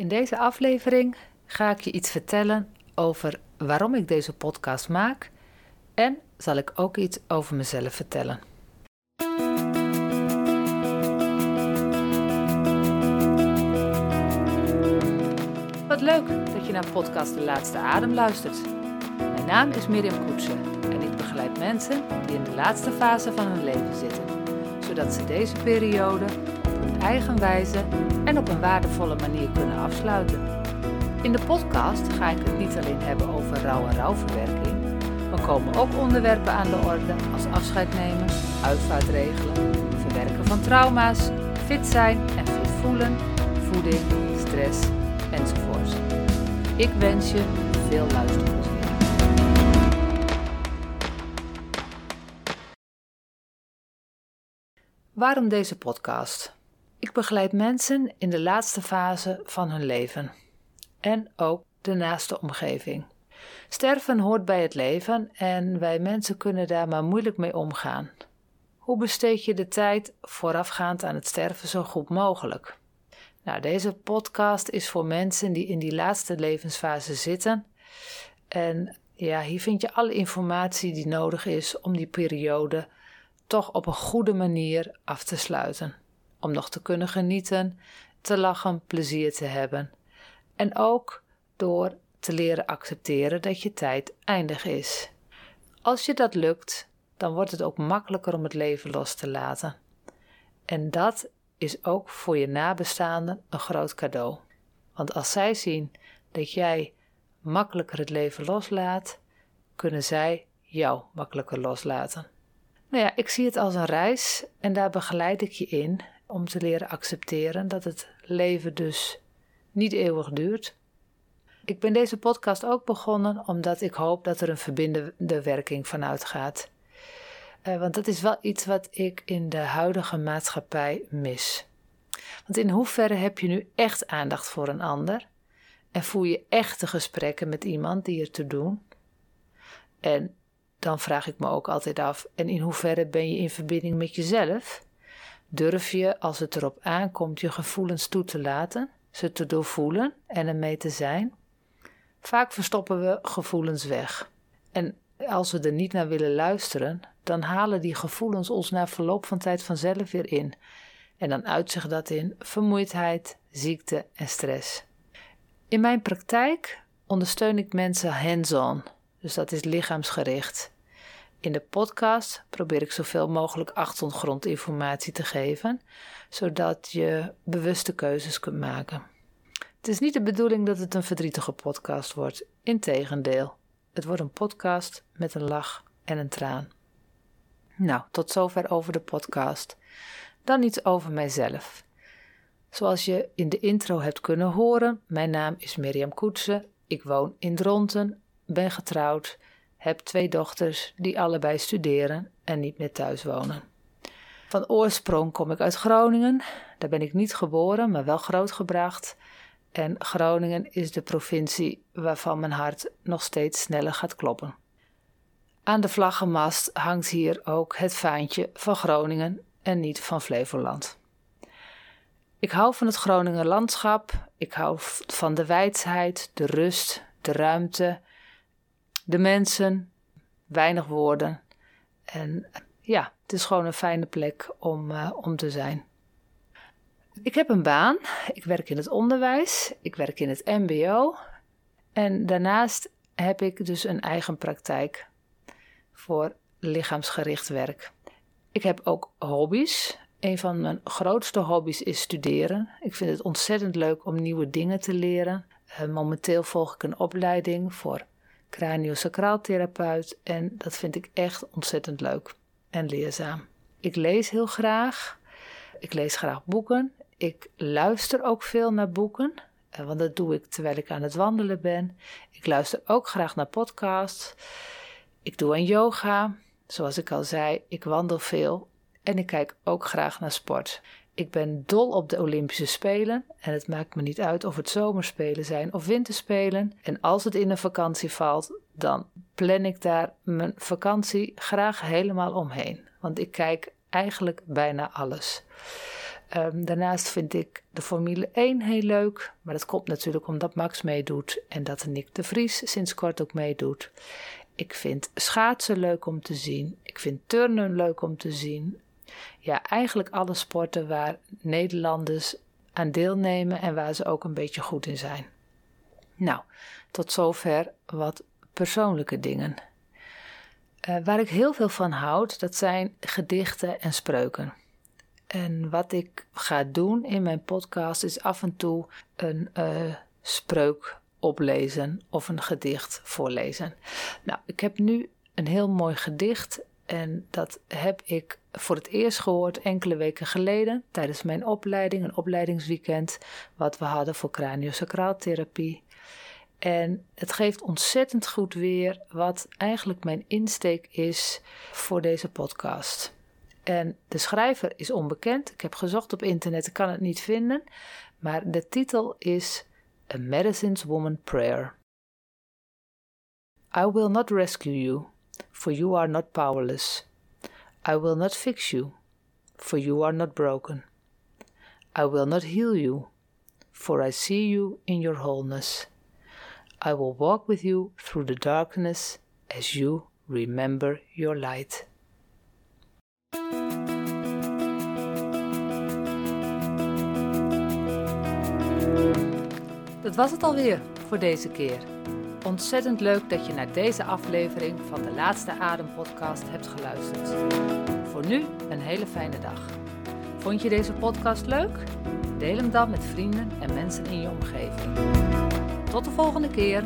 In deze aflevering ga ik je iets vertellen over waarom ik deze podcast maak en zal ik ook iets over mezelf vertellen. Wat leuk dat je naar podcast De Laatste Adem luistert. Mijn naam is Mirjam Koetsen en ik begeleid mensen die in de laatste fase van hun leven zitten, zodat ze deze periode op hun eigen wijze en op een waardevolle manier kunnen afsluiten. In de podcast ga ik het niet alleen hebben over rouw en rouwverwerking, maar komen ook onderwerpen aan de orde als afscheid nemen, uitvaartregelen, verwerken van trauma's, fit zijn en fit voelen, voeding, stress enzovoort. Ik wens je veel luisterplezier. Waarom deze podcast? Ik begeleid mensen in de laatste fase van hun leven en ook de naaste omgeving. Sterven hoort bij het leven en wij mensen kunnen daar maar moeilijk mee omgaan. Hoe besteed je de tijd voorafgaand aan het sterven zo goed mogelijk? Nou, deze podcast is voor mensen die in die laatste levensfase zitten. En ja, hier vind je alle informatie die nodig is om die periode toch op een goede manier af te sluiten. Om nog te kunnen genieten, te lachen, plezier te hebben. En ook door te leren accepteren dat je tijd eindig is. Als je dat lukt, dan wordt het ook makkelijker om het leven los te laten. En dat is ook voor je nabestaanden een groot cadeau. Want als zij zien dat jij makkelijker het leven loslaat, kunnen zij jou makkelijker loslaten. Nou ja, ik zie het als een reis en daar begeleid ik je in om te leren accepteren dat het leven dus niet eeuwig duurt. Ik ben deze podcast ook begonnen omdat ik hoop dat er een verbindende werking vanuit gaat. Uh, want dat is wel iets wat ik in de huidige maatschappij mis. Want in hoeverre heb je nu echt aandacht voor een ander? En voer je echte gesprekken met iemand die er te doen? En dan vraag ik me ook altijd af: en in hoeverre ben je in verbinding met jezelf? Durf je, als het erop aankomt, je gevoelens toe te laten, ze te doorvoelen en ermee te zijn? Vaak verstoppen we gevoelens weg. En als we er niet naar willen luisteren, dan halen die gevoelens ons na verloop van tijd vanzelf weer in. En dan uit zich dat in vermoeidheid, ziekte en stress. In mijn praktijk ondersteun ik mensen hands-on, dus dat is lichaamsgericht. In de podcast probeer ik zoveel mogelijk achtergrondinformatie te geven, zodat je bewuste keuzes kunt maken. Het is niet de bedoeling dat het een verdrietige podcast wordt. Integendeel, het wordt een podcast met een lach en een traan. Nou, tot zover over de podcast. Dan iets over mijzelf. Zoals je in de intro hebt kunnen horen, mijn naam is Mirjam Koetsen. Ik woon in Dronten, ben getrouwd, heb twee dochters die allebei studeren en niet meer thuis wonen. Van oorsprong kom ik uit Groningen. Daar ben ik niet geboren, maar wel grootgebracht. En Groningen is de provincie waarvan mijn hart nog steeds sneller gaat kloppen. Aan de vlaggenmast hangt hier ook het vaantje van Groningen en niet van Flevoland. Ik hou van het Groninger landschap. Ik hou van de wijsheid, de rust, de ruimte, de mensen, weinig woorden. En ja, het is gewoon een fijne plek om, uh, om te zijn. Ik heb een baan. Ik werk in het onderwijs. Ik werk in het MBO. En daarnaast heb ik dus een eigen praktijk voor lichaamsgericht werk. Ik heb ook hobby's. Een van mijn grootste hobby's is studeren. Ik vind het ontzettend leuk om nieuwe dingen te leren. Uh, momenteel volg ik een opleiding voor craniosacraaltherapeut en dat vind ik echt ontzettend leuk en leerzaam. Ik lees heel graag. Ik lees graag boeken. Ik luister ook veel naar boeken, eh, want dat doe ik terwijl ik aan het wandelen ben. Ik luister ook graag naar podcasts. Ik doe aan yoga. Zoals ik al zei, ik wandel veel en ik kijk ook graag naar sport. Ik ben dol op de Olympische Spelen en het maakt me niet uit of het zomerspelen zijn of winterspelen. En als het in een vakantie valt, dan plan ik daar mijn vakantie graag helemaal omheen. Want ik kijk eigenlijk bijna alles. Ehm, daarnaast vind ik de Formule 1 heel leuk. Maar dat komt natuurlijk omdat Max meedoet en dat Nick de Vries sinds kort ook meedoet. Ik vind schaatsen leuk om te zien. Ik vind turnen leuk om te zien. Ja, eigenlijk alle sporten waar Nederlanders aan deelnemen en waar ze ook een beetje goed in zijn. Nou, tot zover wat persoonlijke dingen. Uh, waar ik heel veel van houd, dat zijn gedichten en spreuken. En wat ik ga doen in mijn podcast is af en toe een uh, spreuk oplezen of een gedicht voorlezen. Nou, ik heb nu een heel mooi gedicht en dat heb ik voor het eerst gehoord enkele weken geleden tijdens mijn opleiding, een opleidingsweekend, wat we hadden voor craniosacraaltherapie. En het geeft ontzettend goed weer wat eigenlijk mijn insteek is voor deze podcast. En de schrijver is onbekend. Ik heb gezocht op internet, ik kan het niet vinden. Maar de titel is A Medicine's Woman Prayer. I will not rescue you, for you are not powerless. I will not fix you, for you are not broken. I will not heal you, for I see you in your wholeness. I will walk with you through the darkness as you remember your light. Dat was het alweer voor deze keer. Ontzettend leuk dat je naar deze aflevering van de Laatste Adem podcast hebt geluisterd. Voor nu een hele fijne dag. Vond je deze podcast leuk? Deel hem dan met vrienden en mensen in je omgeving. Tot de volgende keer.